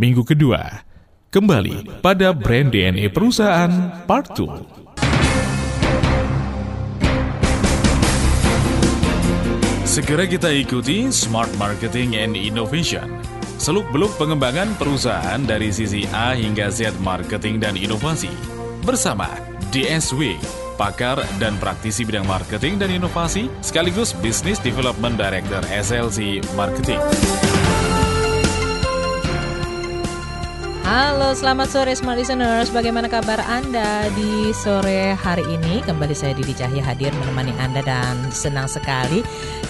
minggu kedua. Kembali pada brand DNA perusahaan part 2. Segera kita ikuti Smart Marketing and Innovation. Seluk-beluk pengembangan perusahaan dari sisi A hingga Z marketing dan inovasi. Bersama DSW, pakar dan praktisi bidang marketing dan inovasi, sekaligus Business Development Director SLC Marketing. Halo, selamat sore Smart Listeners. Bagaimana kabar Anda di sore hari ini? Kembali saya Didi Cahya hadir menemani Anda dan senang sekali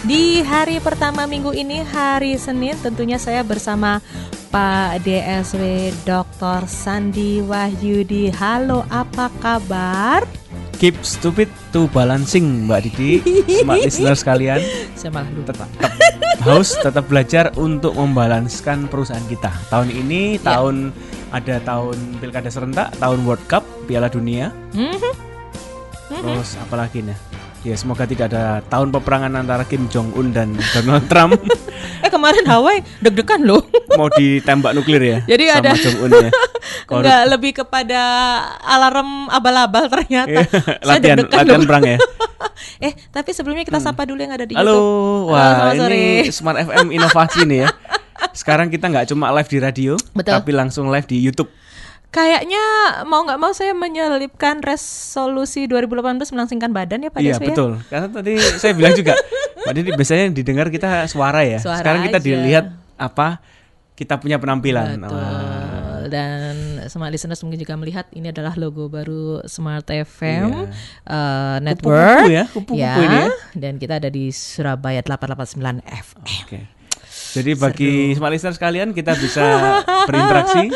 di hari pertama minggu ini, hari Senin, tentunya saya bersama Pak DSW Dr. Sandi Wahyudi. Halo, apa kabar? Keep stupid to balancing Mbak Didi. Smart listeners kalian Saya malah lupa. Tetap, tetap haus tetap belajar untuk membalanskan perusahaan kita. Tahun ini Ya. tahun ada tahun pilkada serentak Tahun World Cup Piala Dunia. Mhm. Terus apalagi nih Ya semoga tidak ada tahun peperangan antara Kim Jong Un dan Donald Trump Eh kemarin Hawaii deg-degan loh mau ditembak nuklir ya Jadi sama ada- Jong Un ya. Enggak, lebih kepada alarm abal-abal ternyata Saya latihan latihan loh. perang ya. Eh, tapi sebelumnya kita sapa dulu yang ada di Halo, YouTube. wah selamat ini. Smart FM inovasi nih ya. Sekarang kita nggak cuma live di radio, Betul. tapi langsung live di YouTube. Kayaknya mau nggak mau saya menyelipkan resolusi 2018 melangsingkan badan ya Pak iya ya? betul. Karena tadi saya bilang juga, Pak Didi biasanya yang didengar kita suara ya. Suara Sekarang kita aja. dilihat apa kita punya penampilan. Betul. Wah. Dan Smart Listeners mungkin juga melihat ini adalah logo baru Smart FM Iya. eh, Network. Kupu-kupu ya, kupu-kupu ini ya. Dan kita ada di Surabaya 889 FM. Oke. Jadi bagi smart listeners sekalian kita bisa berinteraksi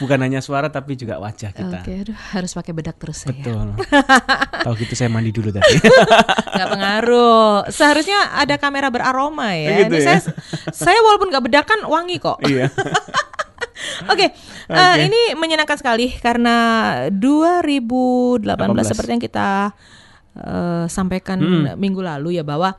bukan hanya suara tapi juga wajah kita. Oke, aduh, harus pakai bedak terus saya. Betul. Tahu gitu saya mandi dulu tadi. Nggak pengaruh. Seharusnya ada kamera beraroma ya. Gitu Ini ya. saya saya walaupun nggak bedakan wangi kok. iya. Oke, eh, ini menyenangkan sekali karena 2018 18. seperti yang kita eh, sampaikan minggu lalu ya bahwa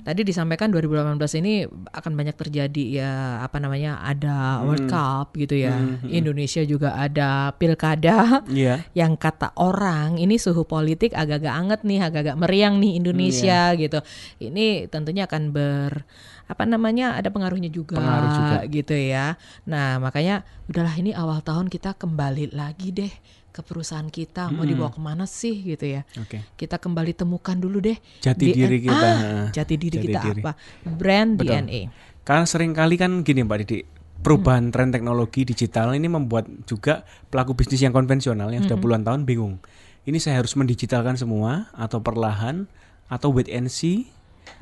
tadi disampaikan 2018 ini akan banyak terjadi ya apa namanya ada World Cup gitu ya. Indonesia juga ada pilkada. Iya. yang kata orang ini suhu politik agak-agak anget nih, agak-agak meriang nih Indonesia Iya. gitu. Ini tentunya akan ber apa namanya ada pengaruhnya juga, Pengaruh juga. gitu ya. Nah makanya udahlah ini awal tahun kita kembali lagi deh ke perusahaan kita mau dibawa ke mana sih gitu ya. Oke. Kita kembali temukan dulu deh Jati diri DNA kita. Ah, jati diri Jati kita diri. apa? Brand Betul. DNA. Karena sering kali kan gini Mbak Didi, perubahan tren teknologi digital ini membuat juga pelaku bisnis yang konvensional yang sudah puluhan tahun bingung. Ini saya harus mendigitalkan semua atau perlahan atau wait and see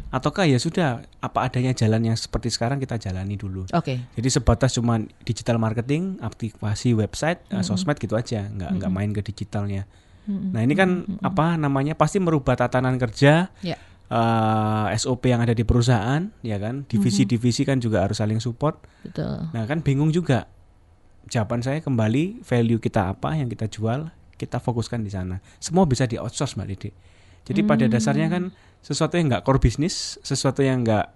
ataukah ya sudah apa adanya jalan yang seperti sekarang kita jalani dulu. Oke. Jadi sebatas cuma digital marketing, aktivasi website, eh, sosmed gitu aja, nggak nggak main ke digitalnya. Nah ini kan apa namanya pasti merubah tatanan kerja, Ya. eh, SOP yang ada di perusahaan, ya kan, divisi-divisi kan juga harus saling support. Betul. Nah kan bingung juga. Jawaban saya kembali value kita apa yang kita jual, kita fokuskan di sana. Semua bisa di outsource mbak Didi. Jadi pada dasarnya kan sesuatu yang nggak core bisnis, sesuatu yang nggak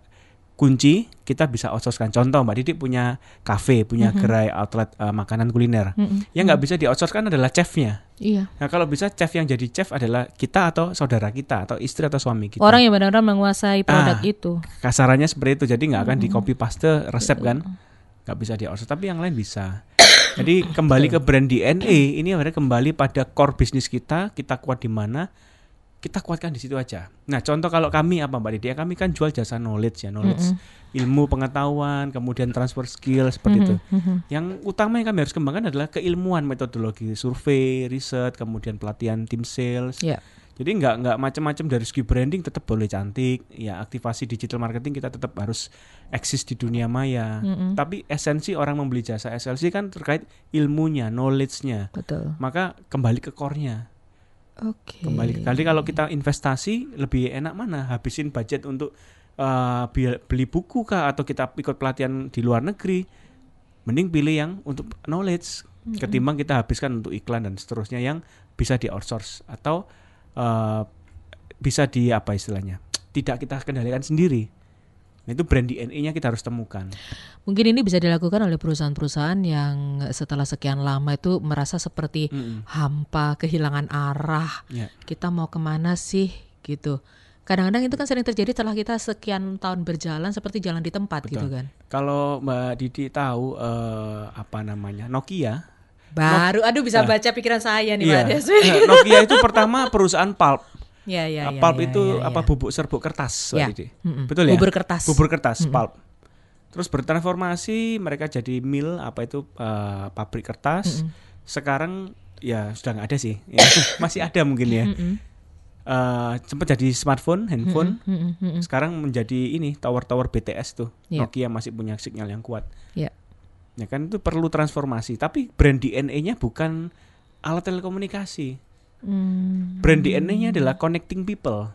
kunci, kita bisa outsourcekan. Contoh mbak Didi punya cafe, punya gerai outlet eh, makanan kuliner. Mm-mm. Yang nggak bisa di outsourcekan adalah chefnya. Iya. Nah kalau bisa chef yang jadi chef adalah kita atau saudara kita atau istri atau suami kita. Orang yang benar-benar menguasai produk Ah. itu. Kasarannya seperti itu. Jadi nggak akan di copy paste resep kan? Nggak bisa di outsource. Tapi yang lain bisa. Jadi kembali ke brand DNA ini sebenarnya kembali pada core bisnis kita. Kita kuat di mana? Kita kuatkan di situ aja. Nah contoh kalau kami apa Mbak Didi? Kami kan jual jasa knowledge ya, knowledge ilmu pengetahuan, kemudian transfer skill seperti itu. Yang utama yang kami harus kembangkan adalah keilmuan metodologi survei, riset, kemudian pelatihan tim sales. Ya. Jadi nggak nggak macam-macam dari segi branding tetap boleh cantik, ya aktivasi digital marketing kita tetap harus eksis di dunia maya. Tapi esensi orang membeli jasa SLC kan terkait ilmunya, knowledge-nya. Betul. Maka kembali ke core-nya. Oke. Kembali ke kali kalau kita investasi lebih enak mana? Habisin budget untuk bi- beli buku kah atau kita ikut pelatihan di luar negeri? Mending pilih yang untuk knowledge ketimbang kita habiskan untuk iklan dan seterusnya yang bisa di outsource atau eh, bisa di apa istilahnya? Tidak kita kendalikan sendiri. Nah, itu brand DNA-nya kita harus temukan. Mungkin ini bisa dilakukan oleh perusahaan-perusahaan yang setelah sekian lama itu merasa seperti Mm-mm. hampa, kehilangan arah. Ya. Kita mau ke mana sih gitu. Kadang-kadang itu kan sering terjadi setelah kita sekian tahun berjalan seperti jalan di tempat gitu kan. Kalau Mbak Didi tahu eh, apa namanya Nokia, Baru, aduh bisa baca pikiran saya nih iya, Des. eh, Nokia itu pertama perusahaan pulp. Ya, ya, ya, pulp ya, itu ya, apa ya. bubuk serbuk kertas, Ya. Mm-mm. Betul ya? Bubur kertas. Bubur kertas, pulp. Terus bertransformasi mereka jadi mill apa itu eh, pabrik kertas. Sekarang ya sudah nggak ada sih. Ya, masih ada mungkin ya. Mm-mm. Eh, sempat jadi smartphone, handphone. Mm-mm, mm-mm. Sekarang menjadi ini tower-tower BTS tuh. Iya. Nokia masih punya sinyal yang kuat. Ya. Ya kan itu perlu transformasi. Tapi brand DNA-nya bukan alat telekomunikasi. Hmm, Brand DNA-nya adalah connecting people.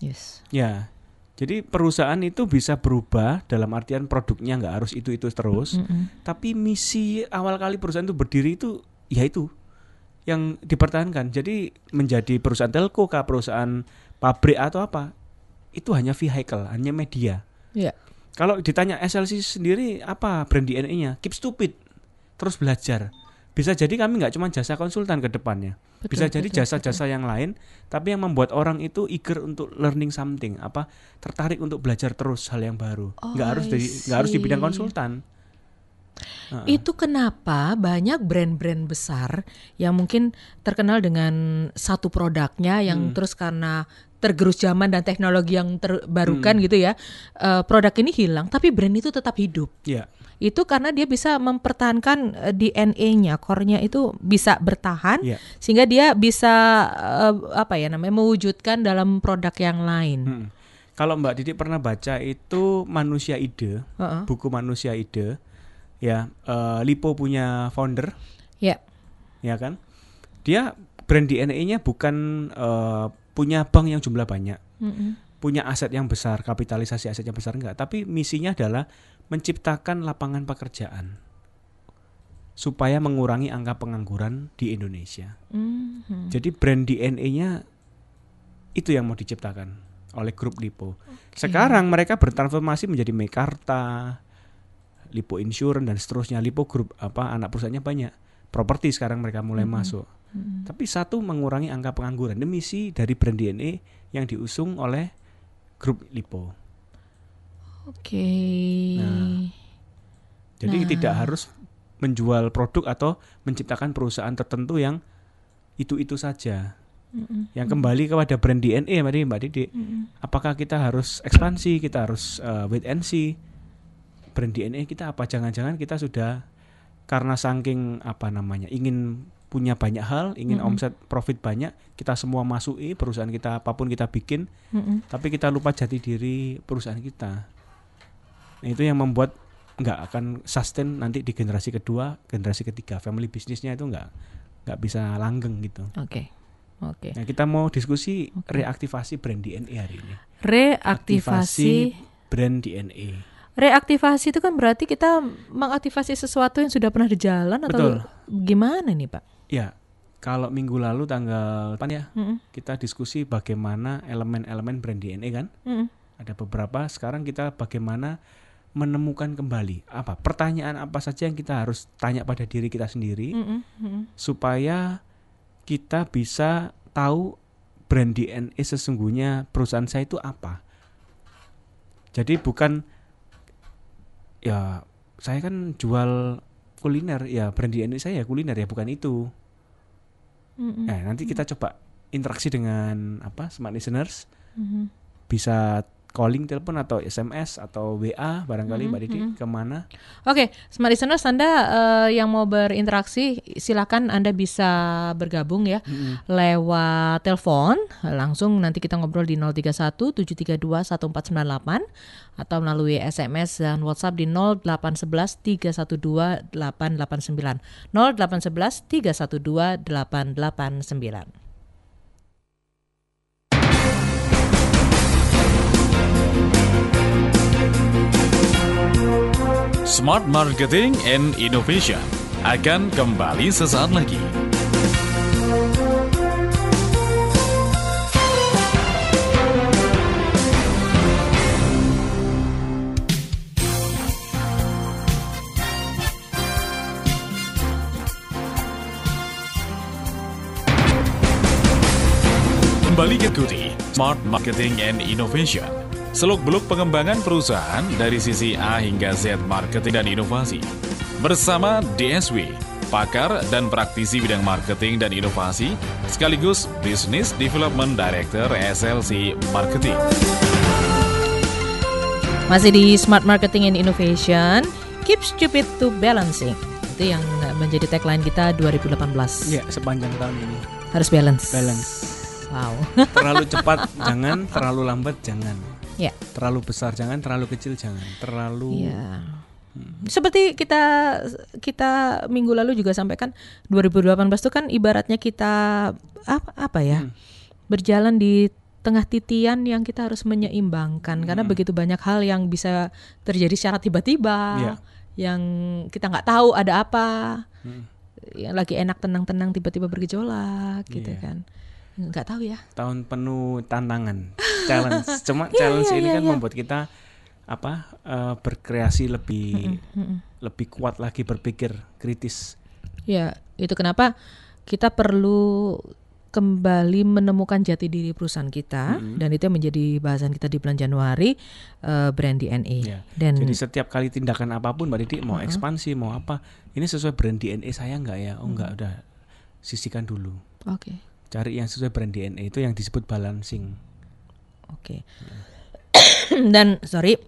yes. Ya. Jadi perusahaan itu bisa berubah dalam artian produknya nggak harus itu-itu terus. Mm-mm. Tapi misi awal kali perusahaan itu berdiri itu ya itu yang dipertahankan. Jadi menjadi perusahaan telco kah, perusahaan pabrik atau apa, itu hanya vehicle, hanya media. Ya. Kalau ditanya SLC sendiri apa brand DNA-nya? Keep stupid. Terus belajar. Bisa jadi kami nggak cuma jasa konsultan ke depannya. Betul, Bisa jadi jasa-jasa yang lain, tapi yang membuat orang itu eager untuk learning something, apa tertarik untuk belajar terus hal yang baru. Nggak Oh, harus nggak harus di bidang konsultan. Heeh. Itu kenapa banyak brand-brand besar yang mungkin terkenal dengan satu produknya yang Hmm. terus karena tergerus zaman dan teknologi yang Hmm. terbarukan gitu ya, eh, produk ini hilang, tapi brand itu tetap hidup. Ya, Itu karena dia bisa mempertahankan eh, DNA-nya, core-nya itu bisa bertahan ya. sehingga dia bisa eh, apa ya namanya mewujudkan dalam produk yang lain. Hmm. Kalau Mbak Didi pernah baca itu Manusia Ide, Heeh. buku Manusia Ide, ya eh, Lipo punya founder, Ya. ya kan? Dia brand DNA-nya bukan eh, punya bank yang jumlah banyak, Mm-mm. punya aset yang besar, kapitalisasi aset yang besar enggak, tapi misinya adalah menciptakan lapangan pekerjaan supaya mengurangi angka pengangguran di Indonesia. Mhm. Jadi brand DNA-nya itu yang mau diciptakan oleh grup Lipo. Sekarang mereka bertransformasi menjadi Mekarta, Lipo Insurance dan seterusnya. Lipo Group apa anak perusahaannya banyak. Properti sekarang mereka mulai masuk. Mhm. Tapi satu mengurangi angka pengangguran. Ini misi dari brand DNA yang diusung oleh grup Lipo. Oke. Nah. Jadi Nah. tidak harus menjual produk atau menciptakan perusahaan tertentu yang itu-itu saja. Mm-mm. Yang kembali kepada brand DNA tadi Mbak Didi. Mm-mm. Apakah kita harus ekspansi, kita harus uh, wait and see. Brand DNA kita apa? Jangan-jangan kita sudah karena saking apa namanya ingin punya banyak hal, ingin Mm-mm. omset profit banyak, kita semua masuki perusahaan kita apa pun kita bikin, Mm-mm. tapi kita lupa jati diri perusahaan kita. Nah, itu yang membuat nggak akan sustain nanti di generasi kedua, generasi ketiga, family bisnisnya itu nggak nggak bisa langgeng gitu. Oke. Oke. Nah, kita mau diskusi Oke. reaktivasi brand DNA hari ini. Reaktivasi. brand DNA. Reaktivasi itu kan berarti kita mengaktifasi sesuatu yang sudah pernah di jalan atau Betul. gimana nih, Pak? Ya, kalau minggu lalu tanggal 8 ya, Mm-mm. kita diskusi bagaimana elemen-elemen brand DNA kan. Mm-mm. Ada beberapa, sekarang kita bagaimana menemukan kembali apa pertanyaan apa saja yang kita harus tanya pada diri kita sendiri Mm-mm. Mm-mm. supaya kita bisa tahu brand DNA sesungguhnya perusahaan saya itu apa. Jadi bukan ya saya kan jual kuliner ya brand DNA saya ya kuliner ya bukan itu. Mm-mm. Nah, nanti kita coba interaksi dengan apa smart listeners Mhm. bisa calling, telepon atau SMS atau WA barangkali Mhm, Mbak Didi mhm. ke mana? Oke, smart listeners Anda eh, yang mau berinteraksi silakan Anda bisa bergabung ya lewat telepon langsung nanti kita ngobrol di 031 732 1498 atau melalui SMS dan WhatsApp di 0811 312 889 0811 312 889 Smart Marketing and Innovation akan kembali sesaat lagi. Kembali ikuti Smart Marketing and Innovation Seluk-beluk pengembangan perusahaan dari sisi A hingga Z marketing dan inovasi. Bersama DSW, pakar dan praktisi bidang marketing dan inovasi, sekaligus Business Development Director SLC Marketing. Masih di Smart Marketing and Innovation, keep stupid to balancing. Itu yang menjadi tagline kita 2018. Ya, sepanjang tahun ini. Harus balance. Balance. Wow. Terlalu cepat jangan, terlalu lambat jangan. Ya. Terlalu besar jangan, terlalu kecil jangan. Terlalu Iya. Seperti kita kita minggu lalu juga sampaikan 2018 itu kan ibaratnya kita apa apa ya? Berjalan di tengah titian yang kita harus menyeimbangkan karena begitu banyak hal yang bisa terjadi secara tiba-tiba Iya. yang kita nggak tahu ada apa. Yang lagi enak tenang-tenang tiba-tiba bergejolak gitu Iya. kan. Nggak tahu ya. tahun penuh tantangan, challenge. Cuma Iya, challenge iya, ini iya, kan iya. membuat kita apa eh, berkreasi lebih lebih kuat lagi berpikir kritis. Ya, itu kenapa kita perlu kembali menemukan jati diri perusahaan kita dan itu yang menjadi bahasan kita di bulan Januari eh, brand DNA. Ya. Dan Jadi setiap kali tindakan apa pun Mbak Didi mau ekspansi mau apa, ini sesuai brand DNA saya enggak ya? Oh enggak, udah sisihkan dulu. oke, Cari yang sesuai brand DNA itu yang disebut balancing. oke. dan sorry,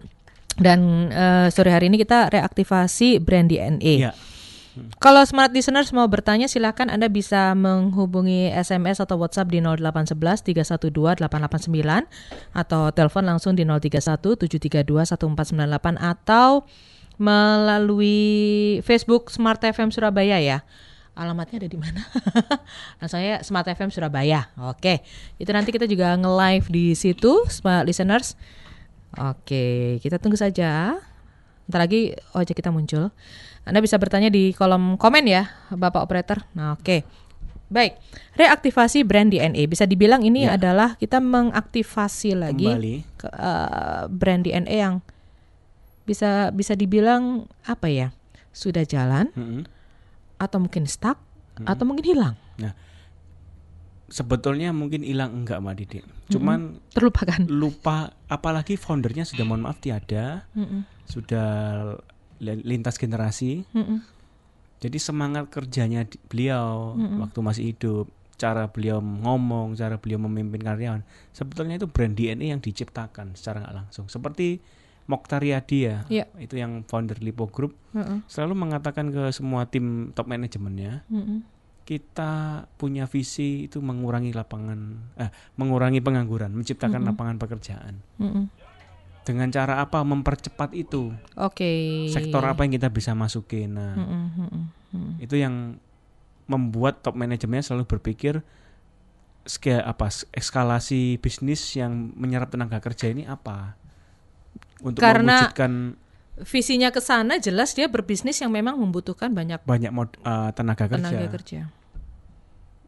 dan eh, sore hari ini kita reaktivasi brand DNA. Iya. Kalau smart listeners mau bertanya silakan Anda bisa menghubungi SMS atau WhatsApp di 0811 312 889 atau telepon langsung di 031 732 1498 atau melalui Facebook Smart FM Surabaya ya. Alamatnya ada di mana? nah, saya Smart FM Surabaya. Oke. Itu nanti kita juga nge-live di situ Smart listeners. Oke, kita tunggu saja. Ntar lagi ojek kita muncul. Anda bisa bertanya di kolom komen ya, Bapak Operator. Nah, oke. Baik, reaktivasi brand DNA. Bisa dibilang ini Ya. adalah kita mengaktifasi lagi Kembali. ke- eh, brand DNA yang bisa bisa dibilang apa ya? Sudah jalan Mm-mm. Atau mungkin stuck atau mungkin hilang, Sebetulnya mungkin hilang enggak Mbak Didi. Cuman terlupakan. lupa apalagi foundernya sudah mohon maaf tiada, Mm-mm, sudah li- lintas generasi. mm-mm, Jadi semangat kerjanya beliau waktu masih hidup, cara beliau ngomong, cara beliau memimpin karyawan, sebetulnya itu brand DNA yang diciptakan secara nggak langsung. Seperti Mokhtar Yadi ya, Iya. itu yang founder Lipo Group, mm-mm, selalu mengatakan ke semua tim top manajemennya, mm-mm, kita punya visi itu mengurangi lapangan, eh, mengurangi pengangguran, menciptakan lapangan pekerjaan. mm-mm. Dengan cara apa? Mempercepat itu. Oke. Sektor apa yang kita bisa masukin. Nah, Mm-mm, mm-mm, mm-mm. itu yang membuat top manajemennya selalu berpikir ske- apa eskalasi bisnis yang menyerap tenaga kerja ini apa untuk Karena- mewujudkan Visinya ke sana jelas dia berbisnis yang memang membutuhkan banyak banyak mod, eh, tenaga kerja. tenaga kerja.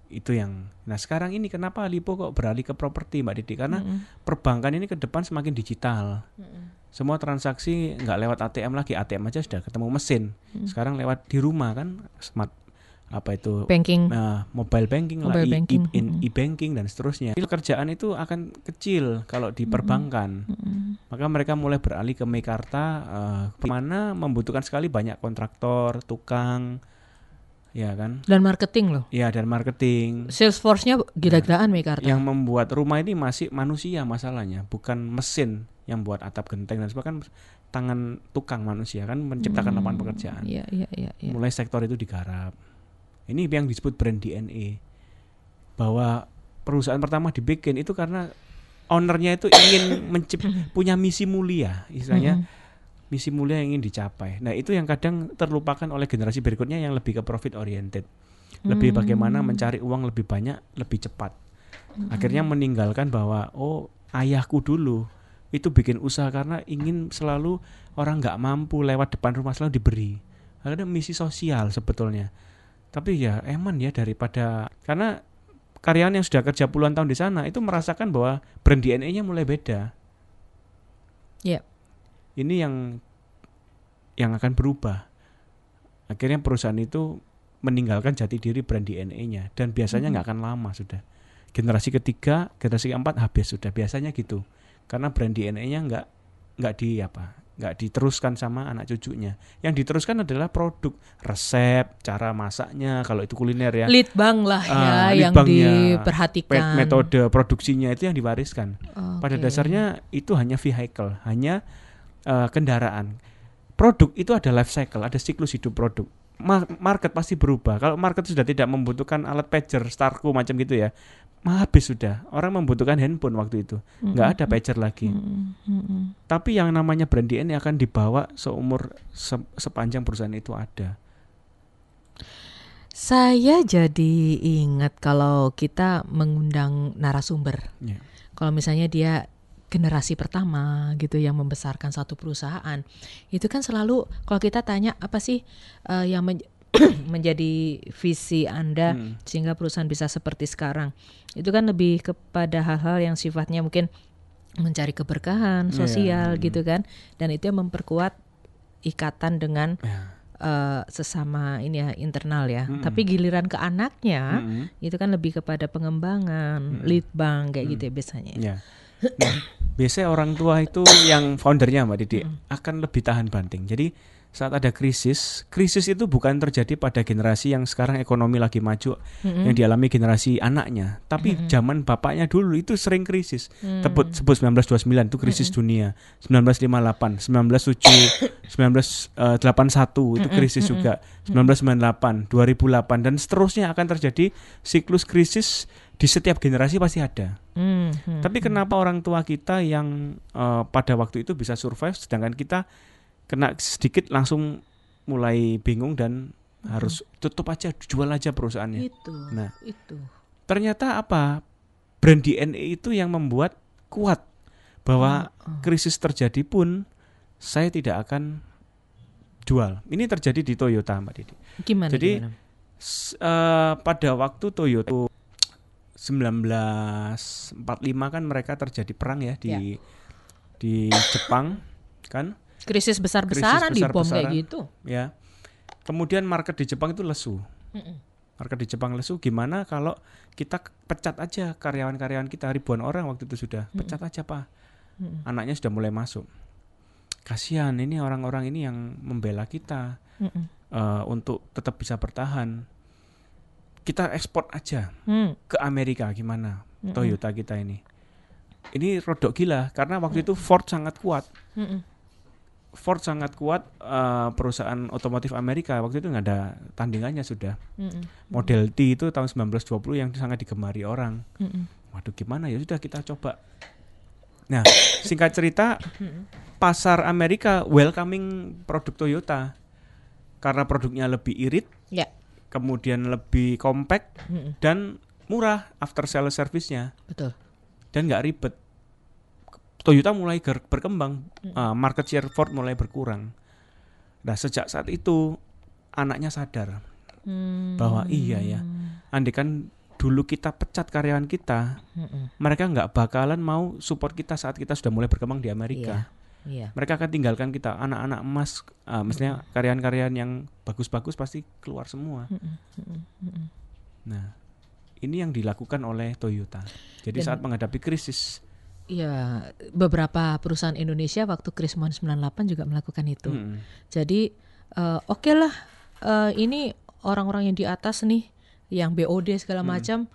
itu yang nah sekarang ini kenapa Lipo kok beralih ke properti Mbak Didi? Karena perbankan ini ke depan semakin digital. Semua transaksi nggak lewat ATM lagi ATM aja sudah ketemu mesin. Sekarang lewat di rumah kan smart apa itu Banking. Nah, mobile banking lah, Mobile i- banking, i- in- mm-mm. e-banking dan seterusnya. Pekerjaan itu akan kecil kalau di perbankan. Maka mereka mulai beralih ke Mekarta, eh, ke mana membutuhkan sekali banyak kontraktor, tukang, ya kan? Dan marketing loh. Ya dan marketing. Salesforce-nya gila-gilaan Mekarta. Yang membuat rumah ini masih manusia masalahnya, bukan mesin yang buat atap genteng dan sebagainya. Kan tangan tukang manusia kan menciptakan lapangan pekerjaan. Iya, iya, iya, iya. mulai sektor itu digarap. Ini yang disebut brand DNA. Bahwa perusahaan pertama dibikin itu karena ownernya itu ingin mencip punya misi mulia, istilahnya misi mulia yang ingin dicapai. Nah, itu yang kadang terlupakan oleh generasi berikutnya yang lebih ke profit oriented. Lebih bagaimana mencari uang lebih banyak, lebih cepat. Akhirnya meninggalkan bahwa oh, ayahku dulu itu bikin usaha karena ingin selalu orang nggak mampu lewat depan rumah selalu diberi. Ada misi sosial sebetulnya. Tapi ya eman ya daripada karena karyawan yang sudah kerja puluhan tahun di sana itu merasakan bahwa brand DNA-nya mulai beda. Iya. Ini yang yang akan berubah. Akhirnya perusahaan itu meninggalkan jati diri brand DNA-nya dan biasanya nggak akan lama sudah. generasi ketiga, generasi keempat habis sudah biasanya gitu. Karena brand DNA-nya nggak nggak di apa nggak diteruskan sama anak cucunya. Yang diteruskan adalah produk, resep, cara masaknya. Kalau itu kuliner ya, Lead bank lah ya Ah, lead yang banknya, diperhatikan. Pe- metode produksinya itu yang diwariskan. Pada Oke. dasarnya itu hanya vehicle, hanya eh, kendaraan. Produk itu ada life cycle, ada siklus hidup produk. Ma- market pasti berubah. Kalau market sudah tidak membutuhkan alat pager, Starco macam gitu ya, habis sudah. Orang membutuhkan handphone waktu itu, nggak ada pager lagi. Mm, mm, mm. Tapi yang namanya brand DNA akan dibawa seumur se- sepanjang perusahaan itu ada. Saya jadi ingat kalau kita mengundang narasumber. Ya. Kalau misalnya dia generasi pertama gitu yang membesarkan satu perusahaan, itu kan selalu kalau kita tanya apa sih eh, yang men- menjadi visi Anda Hmm. sehingga perusahaan bisa seperti sekarang. Itu kan lebih kepada hal-hal yang sifatnya mungkin mencari keberkahan Iya, sosial hmm. gitu kan dan itu yang memperkuat ikatan dengan Ya. eh, sesama ini ya internal ya. Mm-mm. Tapi giliran ke anaknya Mm-mm. itu kan lebih kepada pengembangan, lead bank kayak gitu ya biasanya. Ya. Nah, biasanya orang tua itu yang foundernya Mbak Didi akan lebih tahan banting. Jadi saat ada krisis, krisis itu bukan terjadi pada generasi yang sekarang ekonomi lagi maju yang dialami generasi anaknya, tapi zaman bapaknya dulu itu sering krisis. Tebut sebut 1929 itu krisis dunia, 1958, 1907, 1981 itu krisis juga, 1998, 2008 dan seterusnya akan terjadi siklus krisis di setiap generasi pasti ada. Hmm, hmm. Tapi kenapa orang tua kita yang eh, pada waktu itu bisa survive sedangkan kita kena sedikit langsung mulai bingung dan harus tutup aja, jual aja perusahaannya. itu, Nah. itu. Ternyata apa? Brand DNA itu yang membuat kuat bahwa krisis terjadi pun saya tidak akan jual. Ini terjadi di Toyota, Mbak Didi. Gimana? Jadi, gimana? Eh, pada waktu Toyota 1945 kan mereka terjadi perang ya di Ya. di Jepang kan krisis besar-besaran di bom kayak gitu. ya. Kemudian market di Jepang itu lesu. Mm-mm. Market di Jepang lesu gimana kalau kita pecat aja karyawan-karyawan kita ribuan orang waktu itu sudah pecat aja Pak. Mm-mm. Anaknya sudah mulai masuk. Kasihan ini orang-orang ini yang membela kita Mm-mm. eh, untuk tetap bisa bertahan. Kita ekspor aja Hmm. ke Amerika gimana Mm-mm. Toyota kita ini. Ini rodok gila karena waktu itu Ford sangat kuat. Mm-mm. Ford sangat kuat eh, perusahaan otomotif Amerika waktu itu nggak ada tandingannya sudah. Mm-mm. Model T itu tahun 1920 yang sangat digemari orang. Mm-mm. Waduh gimana ya sudah kita coba. Nah singkat cerita pasar Amerika welcoming produk Toyota karena produknya lebih irit, Ya. kemudian lebih compact Mm-mm. dan murah after sales service-nya. Betul. dan nggak ribet. Toyota mulai berkembang, uh, market share Ford mulai berkurang. Nah sejak saat itu anaknya sadar Hmm. bahwa iya ya, andai kan dulu kita pecat karyawan kita, Mm-mm. mereka nggak bakalan mau support kita saat kita sudah mulai berkembang di Amerika. Iya. Mereka akan tinggalkan kita, anak-anak emas, uh, maksudnya karyawan-karyawan yang bagus-bagus pasti keluar semua. Mm-mm. Mm-mm. Mm-mm. Nah ini yang dilakukan oleh Toyota. Jadi Dan- saat menghadapi krisis, Iya, beberapa perusahaan Indonesia waktu krisis 98 juga melakukan itu. mm, Jadi eh, oke lah, eh, ini orang-orang yang di atas nih, yang BOD segala macam,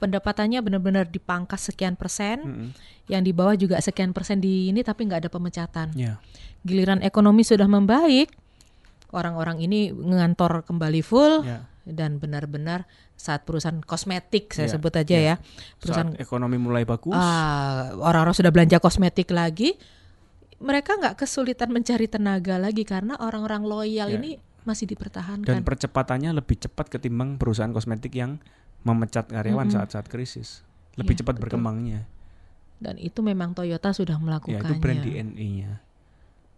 pendapatannya benar-benar dipangkas sekian persen, mm, yang di bawah juga sekian persen di ini, tapi nggak ada pemecatan. ya. Giliran ekonomi sudah membaik, orang-orang ini ngantor kembali full Ya. dan benar-benar saat perusahaan kosmetik saya Ya, sebut aja ya. ya, perusahaan Saat ekonomi mulai bagus, Ah, orang-orang sudah belanja kosmetik lagi, mereka nggak kesulitan mencari tenaga lagi karena orang-orang loyal Ya. ini masih dan dipertahankan. percepatannya lebih cepat ketimbang perusahaan kosmetik yang memecat karyawan Mm-mm. saat-saat krisis. Lebih Iya, cepat betul. berkembangnya. Dan itu memang Toyota sudah Ya melakukannya. itu brand DNA-nya.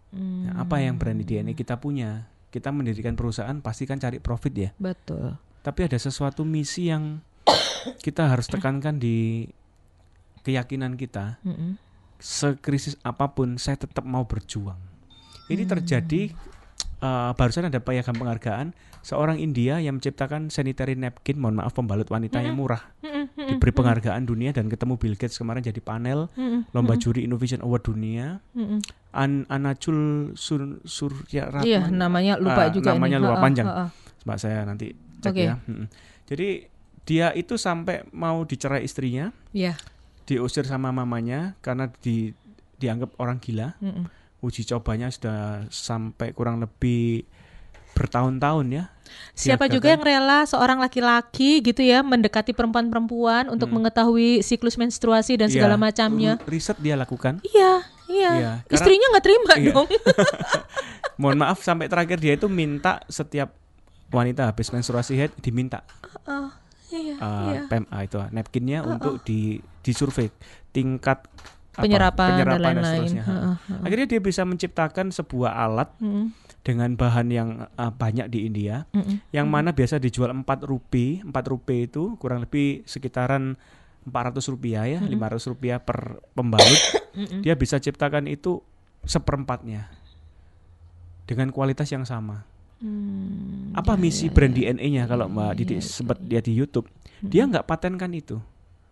Hmm, Nah, apa yang brand DNA kita punya? Kita mendirikan perusahaan pasti kan cari profit ya. Betul. Tapi ada sesuatu misi yang kita harus tekankan di keyakinan kita. Mm-mm. Sekrisis apa pun saya tetap mau berjuang. Ini Hmm. terjadi eh, barusan ada piagam penghargaan seorang India yang menciptakan sanitary napkin, mohon maaf pembalut wanita yang murah. Diberi penghargaan dunia dan ketemu Bill Gates kemarin jadi panel lomba juri Innovation Award dunia. Mm-mm. An Anacul Sur Surya Ratman. Iya, namanya lupa Ah, juga namanya ini. lupa panjang. ha-ha. Mbak saya nanti cek Oke. ya. Jadi dia itu sampai mau dicerai istrinya, Iya. diusir sama mamanya karena di dianggap orang gila. Mm-mm. Uji cobanya sudah sampai kurang lebih bertahun-tahun ya. Siapa juga yang rela seorang laki-laki gitu ya mendekati perempuan-perempuan untuk mengetahui siklus menstruasi dan segala Iya, macamnya. r- Riset dia lakukan. Iya, iya. Karena- Istrinya nggak terima Iya. dong. Mohon maaf sampai terakhir dia itu minta setiap wanita habis menstruasi head diminta Oh, iya, uh, iya. PMA itu napkinnya untuk di disurvei tingkat apa, Penyerapan, dan penyerapan dan lain-lain. seterusnya. Heeh, heeh. Akhirnya dia bisa menciptakan sebuah alat Mm-mm, dengan bahan yang uh, banyak di India, mm-mm. yang mana biasa dijual 4 rupiah, 4 rupiah itu kurang lebih sekitaran 400 rupiah ya, 500 rupiah per pembalut. Mm-mm. Dia bisa ciptakan itu seperempatnya dengan kualitas yang sama. Hmm, Apa misi brand DNA-nya kalau Mbak Didi sempat lihat di YouTube? Dia nggak patenkan itu.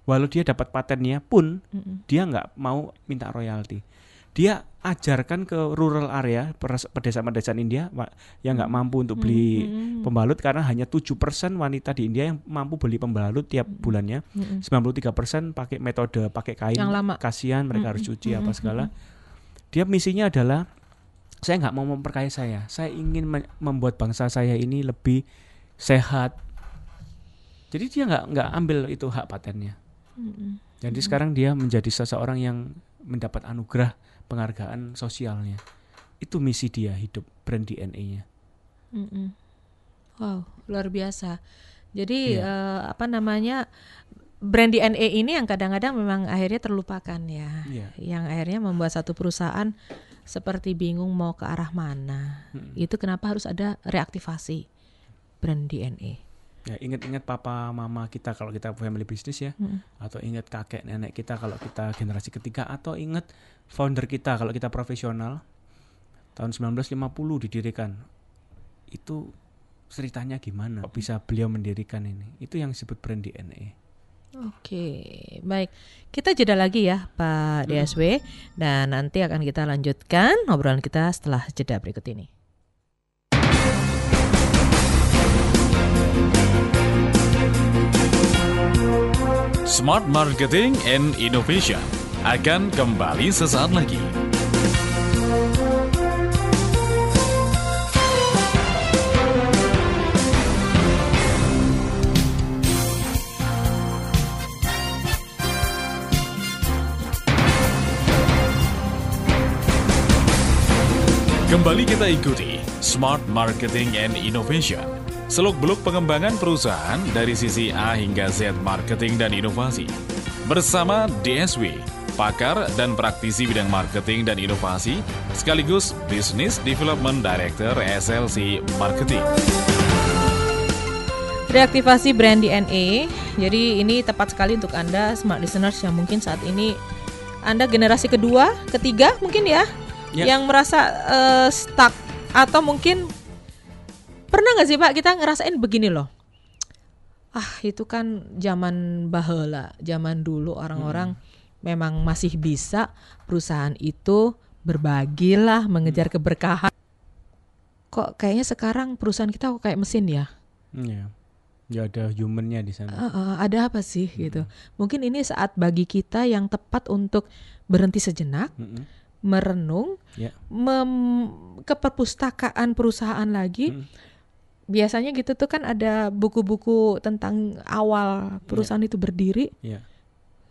Walau dia dapat patennya pun Mm-mm. dia nggak mau minta royalti. Dia ajarkan ke rural area pedesaan-pedesaan India yang nggak mampu untuk beli Mm-mm. pembalut karena hanya 7% wanita di India yang mampu beli pembalut tiap bulannya. Mm-mm. 93% pakai metode pakai kain. Yang lama. Kasihan mereka harus Mm-mm. cuci apa Mm-mm. segala. Dia misinya adalah saya nggak mau memperkaya saya. Saya ingin me- membuat bangsa saya ini lebih sehat. Jadi dia nggak nggak ambil itu hak patennya. Mm-mm. Jadi sekarang dia menjadi seseorang yang mendapat anugerah penghargaan sosialnya. Itu misi dia hidup brand DNA-nya. Wow, luar biasa. Jadi Iya. eh, apa namanya brand DNA ini yang kadang-kadang memang akhirnya terlupakan ya, Iya. yang akhirnya membuat satu perusahaan seperti bingung mau ke arah mana. Mm. Itu kenapa harus ada reaktivasi brand DNA. Ya ingat-ingat papa mama kita kalau kita family business ya, Mm. atau ingat kakek nenek kita kalau kita generasi ketiga, atau ingat founder kita kalau kita profesional tahun 1950 didirikan. Itu ceritanya gimana? Kok bisa beliau mendirikan ini? Itu yang disebut brand DNA. Oke, baik. Kita jeda lagi ya Pak DSW dan nanti akan kita lanjutkan obrolan kita setelah jeda berikut ini. Smart Marketing and Innovation akan kembali sesaat lagi. Kembali kita ikuti Smart Marketing and Innovation. Seluk-beluk pengembangan perusahaan dari sisi A hingga Z marketing dan inovasi. Bersama DSW, pakar dan praktisi bidang marketing dan inovasi, sekaligus Business Development Director SLC Marketing. Reaktivasi brand DNA. Jadi ini tepat sekali untuk Anda smart listeners yang mungkin saat ini Anda generasi kedua, ketiga mungkin ya, Ya. yang merasa eh, stuck atau mungkin pernah nggak sih Pak kita ngerasain begini loh. Ah, itu kan zaman baheula, zaman dulu orang-orang memang masih bisa perusahaan itu berbagilah mengejar keberkahan. Kok kayaknya sekarang perusahaan kita kok kayak mesin ya? Iya. Ya ada humannya di sana. Uh, uh, ada apa sih gitu? Mungkin ini saat bagi kita yang tepat untuk berhenti sejenak, Mm-mm. Merenung, Ya. mem- ke perpustakaan perusahaan lagi. Mm. Biasanya gitu tuh kan ada buku-buku tentang awal perusahaan itu berdiri. Iya.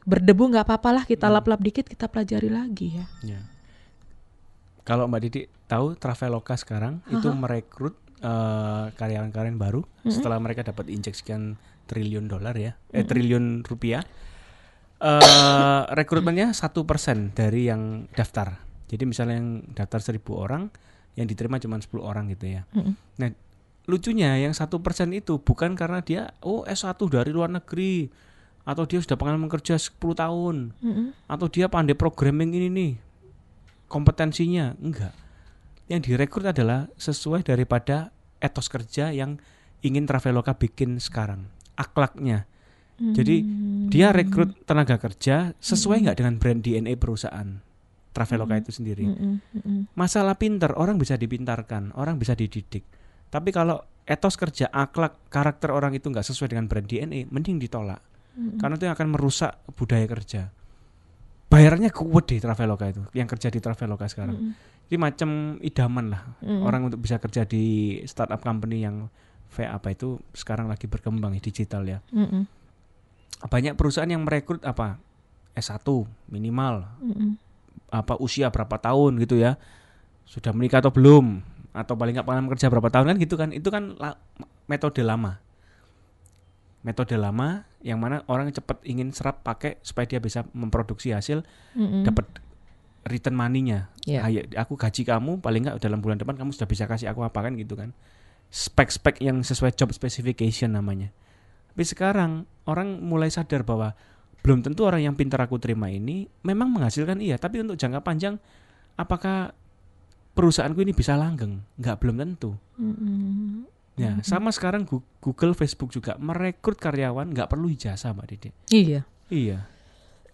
Berdebu nggak apa-apa lah kita lap-lap dikit kita pelajari lagi ya. Ya. Kalau Mbak Didi tahu Traveloka sekarang itu merekrut eh, karyawan-karyawan baru setelah mereka dapat injek sekian triliun dolar ya, eh triliun rupiah. Eh rekrutmennya satu persen dari yang daftar. Jadi misalnya yang daftar seribu orang, yang diterima cuma 10 orang gitu ya. Mm-mm. Nah lucunya yang satu persen itu bukan karena dia oh S1 dari luar negeri atau dia sudah pengalaman kerja 10 tahun Mm-mm. atau dia pandai programming ini nih kompetensinya enggak yang direkrut adalah sesuai daripada etos kerja yang ingin Traveloka bikin sekarang Jadi dia rekrut tenaga kerja sesuai nggak dengan brand DNA perusahaan Traveloka itu sendiri. Mm-mm, mm-mm. Masalah pinter orang bisa dipintarkan, orang bisa dididik. Tapi kalau etos kerja, akhlak, karakter orang itu nggak sesuai dengan brand DNA, mending ditolak. Karena itu yang akan merusak budaya kerja. Bayarannya kuat di Traveloka itu, yang kerja di Traveloka sekarang. Mm-mm. Jadi macam idaman lah Mm-mm. orang untuk bisa kerja di startup company yang V apa itu sekarang lagi berkembang ya, digital ya. Mm-mm. Banyak perusahaan yang merekrut apa S1 minimal, Mm-mm. apa usia berapa tahun gitu ya. Sudah menikah atau belum atau paling nggak pengalaman kerja berapa tahun kan gitu kan. Itu kan la- metode lama. Metode lama yang mana orang cepat ingin serap pakai supaya dia bisa memproduksi hasil Mm-mm. dapat return money-nya. Iya. Ah, ya, aku gaji kamu paling nggak dalam bulan depan kamu sudah bisa kasih aku apa kan gitu kan. Spek-spek yang sesuai job specification namanya. Tapi sekarang orang mulai sadar bahwa belum tentu orang yang pintar aku terima ini memang menghasilkan iya, tapi untuk jangka panjang apakah perusahaanku ini bisa langgeng? Nggak belum tentu. Mm-mm. Ya, sama sekarang Google, Facebook juga merekrut karyawan nggak perlu ijazah, Mbak Dede. Iya. Iya.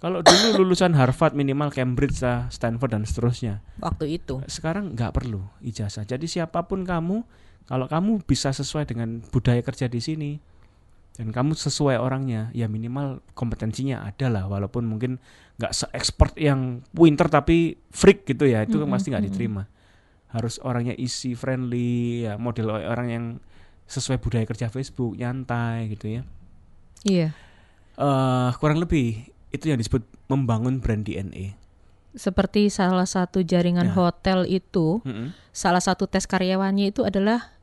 Kalau dulu lulusan Harvard minimal Cambridge lah, Stanford dan seterusnya. Waktu itu. Sekarang nggak perlu ijazah. Jadi siapa pun kamu, kalau kamu bisa sesuai dengan budaya kerja di sini dan kamu sesuai orangnya, ya minimal kompetensinya ada lah. Walaupun mungkin nggak se-expert yang winter tapi freak gitu ya, itu Mm-mm, pasti nggak diterima. Harus orangnya easy friendly, ya model orang yang sesuai budaya kerja Facebook, nyantai gitu ya. Iya. eh kurang lebih itu yang disebut membangun brand DNA. Seperti salah satu jaringan Ya. hotel itu, Mm-mm. salah satu tes karyawannya itu adalah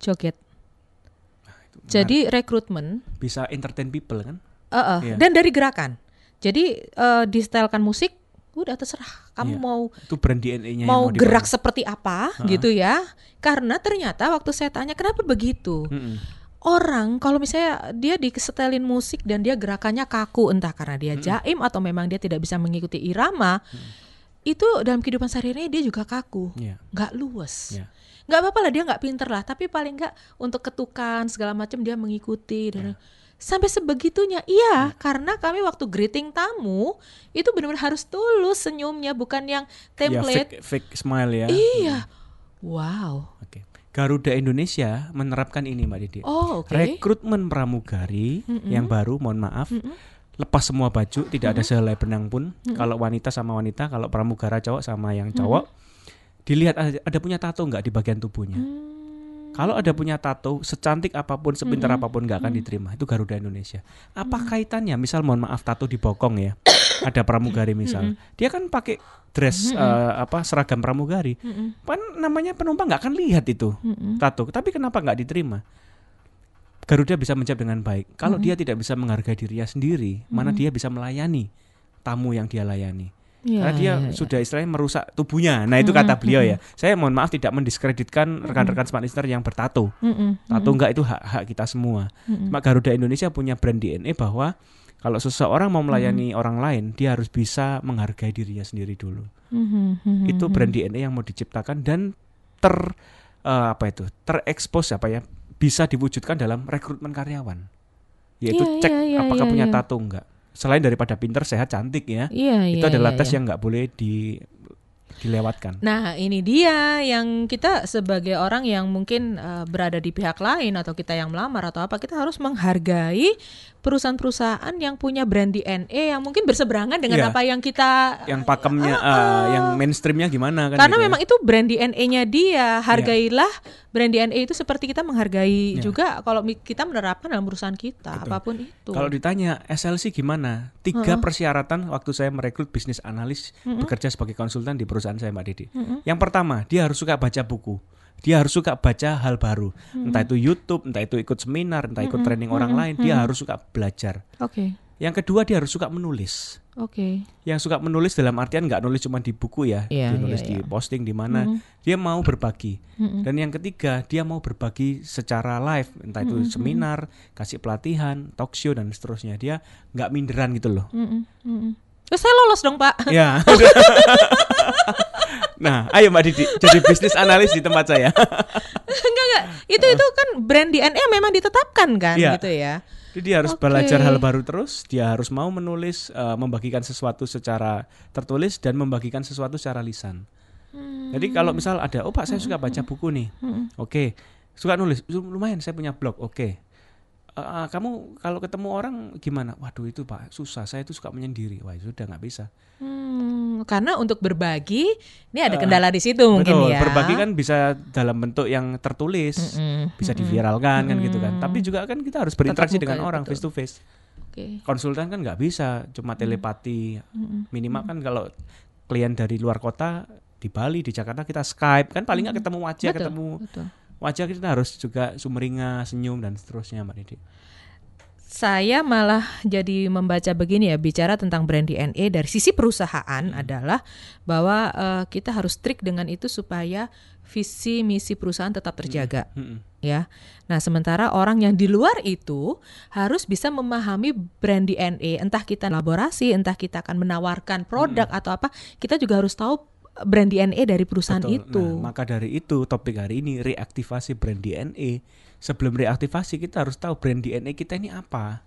joget. Itu Jadi rekrutmen bisa entertain people kan? eh, eh, Iya. dan dari gerakan. Jadi eh, disetelkan musik, udah terserah kamu Iya. mau Itu brand DNA-nya mau yang mau gerak seperti apa Ha-ha. gitu ya. Karena ternyata waktu saya tanya kenapa begitu? Mm-mm. Orang kalau misalnya dia disetelin musik dan dia gerakannya kaku entah karena dia jaim atau memang dia tidak bisa mengikuti irama, itu dalam kehidupan sehari-hari dia juga kaku, Iya. nggak luwes. Iya. Nggak apa-apa lah dia nggak pinter lah. Tapi paling nggak untuk ketukan segala macam dia mengikuti dan sampai sebegitunya. Iya karena kami waktu greeting tamu itu benar-benar harus tulus senyumnya bukan yang Ya, template. fake, fake smile ya. iya. Wow. Oke. Garuda Indonesia menerapkan ini Mbak Didi. oh oke. Rekrutmen pramugari Mm-mm. yang baru, mohon maaf, Mm-mm. lepas semua baju, tidak ada sehelai benang pun. Kalau wanita sama wanita, kalau pramugara cowok sama yang cowok, dilihat ada, ada punya tato nggak di bagian tubuhnya. Hmm, Kalau ada punya tato, secantik apa pun, sepintar Mm-mm. apa pun nggak akan diterima. Itu Garuda Indonesia. Apa kaitannya? Misal mohon maaf tato di bokong ya. ada pramugari misal. Dia kan pakai dress eh, apa seragam pramugari. Mm-mm. Kan namanya penumpang nggak akan lihat itu Mm-mm. tato. Tapi kenapa nggak diterima? Garuda bisa menjawab dengan baik. Kalau dia tidak bisa menghargai dirinya sendiri, mana dia bisa melayani tamu yang dia layani. Iya, Karena dia iya, iya. sudah istilahnya merusak tubuhnya. Nah itu kata beliau ya. Saya mohon maaf tidak mendiskreditkan rekan-rekan smart listener yang bertato. Mm-mm. Tato enggak itu hak-hak kita semua. Mm-mm. Cuma Garuda Indonesia punya brand DNA bahwa kalau seseorang mau melayani orang lain, dia harus bisa menghargai dirinya sendiri dulu. Mhm, mhm, Itu brand DNA yang mau diciptakan dan ter eh, apa itu? terekspos apa ya? Bisa diwujudkan dalam rekrutmen karyawan. Yaitu Iya, cek iya, iya, apakah iya, punya iya. tato enggak. Selain daripada pinter, sehat, cantik ya. Iya, itu iya, adalah iya, tes iya. yang nggak boleh di dilewatkan. Nah, ini dia yang kita sebagai orang yang mungkin eh, berada di pihak lain atau kita yang melamar atau apa, kita harus menghargai perusahaan-perusahaan yang punya brand DNA yang mungkin berseberangan dengan Iya. apa yang kita yang pakemnya eh, yang mainstreamnya gimana kan karena gitu ya. memang itu brand DNA-nya dia. Hargailah brand DNA itu seperti kita menghargai Iya. juga kalau kita menerapkan dalam perusahaan kita, apa pun itu. Kalau ditanya SLC gimana? Tiga persyaratan waktu saya merekrut bisnis analis bekerja sebagai konsultan di perusahaan saya Mbak Didi. Yang pertama, dia harus suka baca buku. Dia harus suka baca hal baru. Entah itu YouTube, entah itu ikut seminar, entah ikut training orang lain, dia harus suka belajar. Oke. Yang kedua, dia harus suka menulis. Oke. Yang suka menulis dalam artian nggak nulis cuma di buku ya, Iya, dia nulis iya, di iya. posting di mana. Dia mau berbagi. Dan yang ketiga, dia mau berbagi secara live, entah itu seminar, kasih pelatihan, talk show dan seterusnya. Dia nggak minderan gitu loh. Mm-mm, mm-mm. Oh, saya lolos dong, Pak. ya. Nah, ayo Mbak Didi jadi bisnis analis di tempat saya. enggak enggak. Itu itu kan brand DNA memang ditetapkan kan Iya. gitu ya. Jadi dia harus Oke. belajar hal baru terus, dia harus mau menulis, eh, membagikan sesuatu secara tertulis dan membagikan sesuatu secara lisan. Jadi kalau misal ada, oh Pak saya suka baca buku nih, oke, suka nulis, lumayan saya punya blog, oke. Eh, eh, kamu kalau ketemu orang gimana? Waduh itu Pak susah, saya itu suka menyendiri. Wah sudah nggak bisa. Hmm, karena untuk berbagi ini ada kendala di situ mungkin Betul, ya. berbagi kan bisa dalam bentuk yang tertulis, Mm-mm, bisa mm-mm. diviralkan kan gitu kan. Tapi juga kan kita harus berinteraksi dengan ya, orang betul. face to face. Oke. konsultan kan nggak bisa cuma telepati minimal kan kalau klien dari luar kota di Bali di Jakarta kita Skype kan paling nggak ketemu wajah Betul, ketemu betul. Wajah kita harus juga sumringah senyum dan seterusnya mbak Didi. Saya malah jadi membaca begini ya bicara tentang brand DNA dari sisi perusahaan adalah bahwa eh, kita harus strict dengan itu supaya visi misi perusahaan tetap terjaga Mm-mm. ya. Nah, sementara orang yang di luar itu harus bisa memahami brand DNA, entah kita laborasi, entah kita akan menawarkan produk atau apa, kita juga harus tahu brand DNA dari perusahaan Betul. itu. Nah, maka dari itu topik hari ini reaktivasi brand DNA sebelum reaktivasi kita harus tahu brand DNA kita ini apa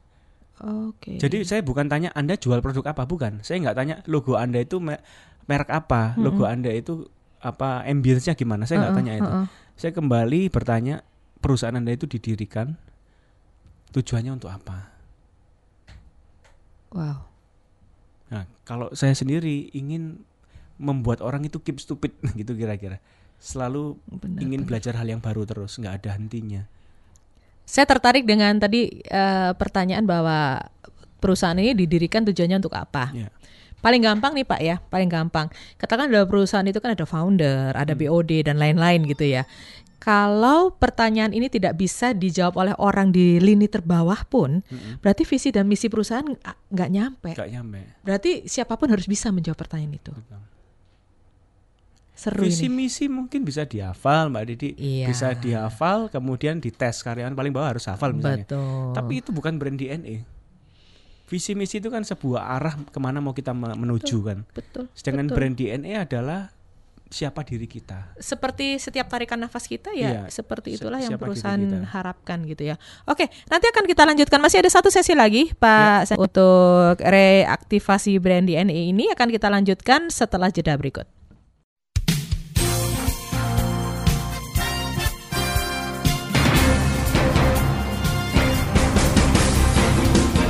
Oke. Jadi saya bukan tanya Anda jual produk apa, bukan. Saya nggak tanya logo Anda itu me- merek apa, logo Anda itu apa ambience-nya gimana. Saya nggak Heeh, tanya itu. heeh. Saya kembali bertanya perusahaan Anda itu didirikan tujuannya untuk apa? Wow. Nah, kalau saya sendiri ingin membuat orang itu keep stupid gitu kira-kira. Selalu Benar, ingin benar. belajar hal yang baru terus, nggak ada hentinya. Saya tertarik dengan tadi eh, pertanyaan bahwa perusahaan ini didirikan tujuannya untuk apa? Ya. Paling gampang nih Pak ya, paling gampang. Katakan dalam perusahaan itu kan ada founder, ada BOD dan lain-lain gitu ya. Kalau pertanyaan ini tidak bisa dijawab oleh orang di lini terbawah pun, berarti visi dan misi perusahaan nggak- nyampe. Nggak nyampe. Berarti siapa pun harus bisa menjawab pertanyaan itu. Betul. Seru Visi ini. misi mungkin bisa dihafal Mbak Didi, Iya. bisa dihafal kemudian dites karyawan paling bawah harus hafal misalnya. Betul. Tapi itu bukan brand DNA. Visi misi itu kan sebuah arah ke mana mau kita me- menuju kan. betul. Sedangkan betul. brand DNA adalah siapa diri kita. seperti setiap tarikan nafas kita ya Iya, seperti itulah yang perusahaan harapkan gitu ya. Oke, nanti akan kita lanjutkan masih ada satu sesi lagi Ya. Pak untuk reaktivasi brand DNA ini akan kita lanjutkan setelah jeda berikut.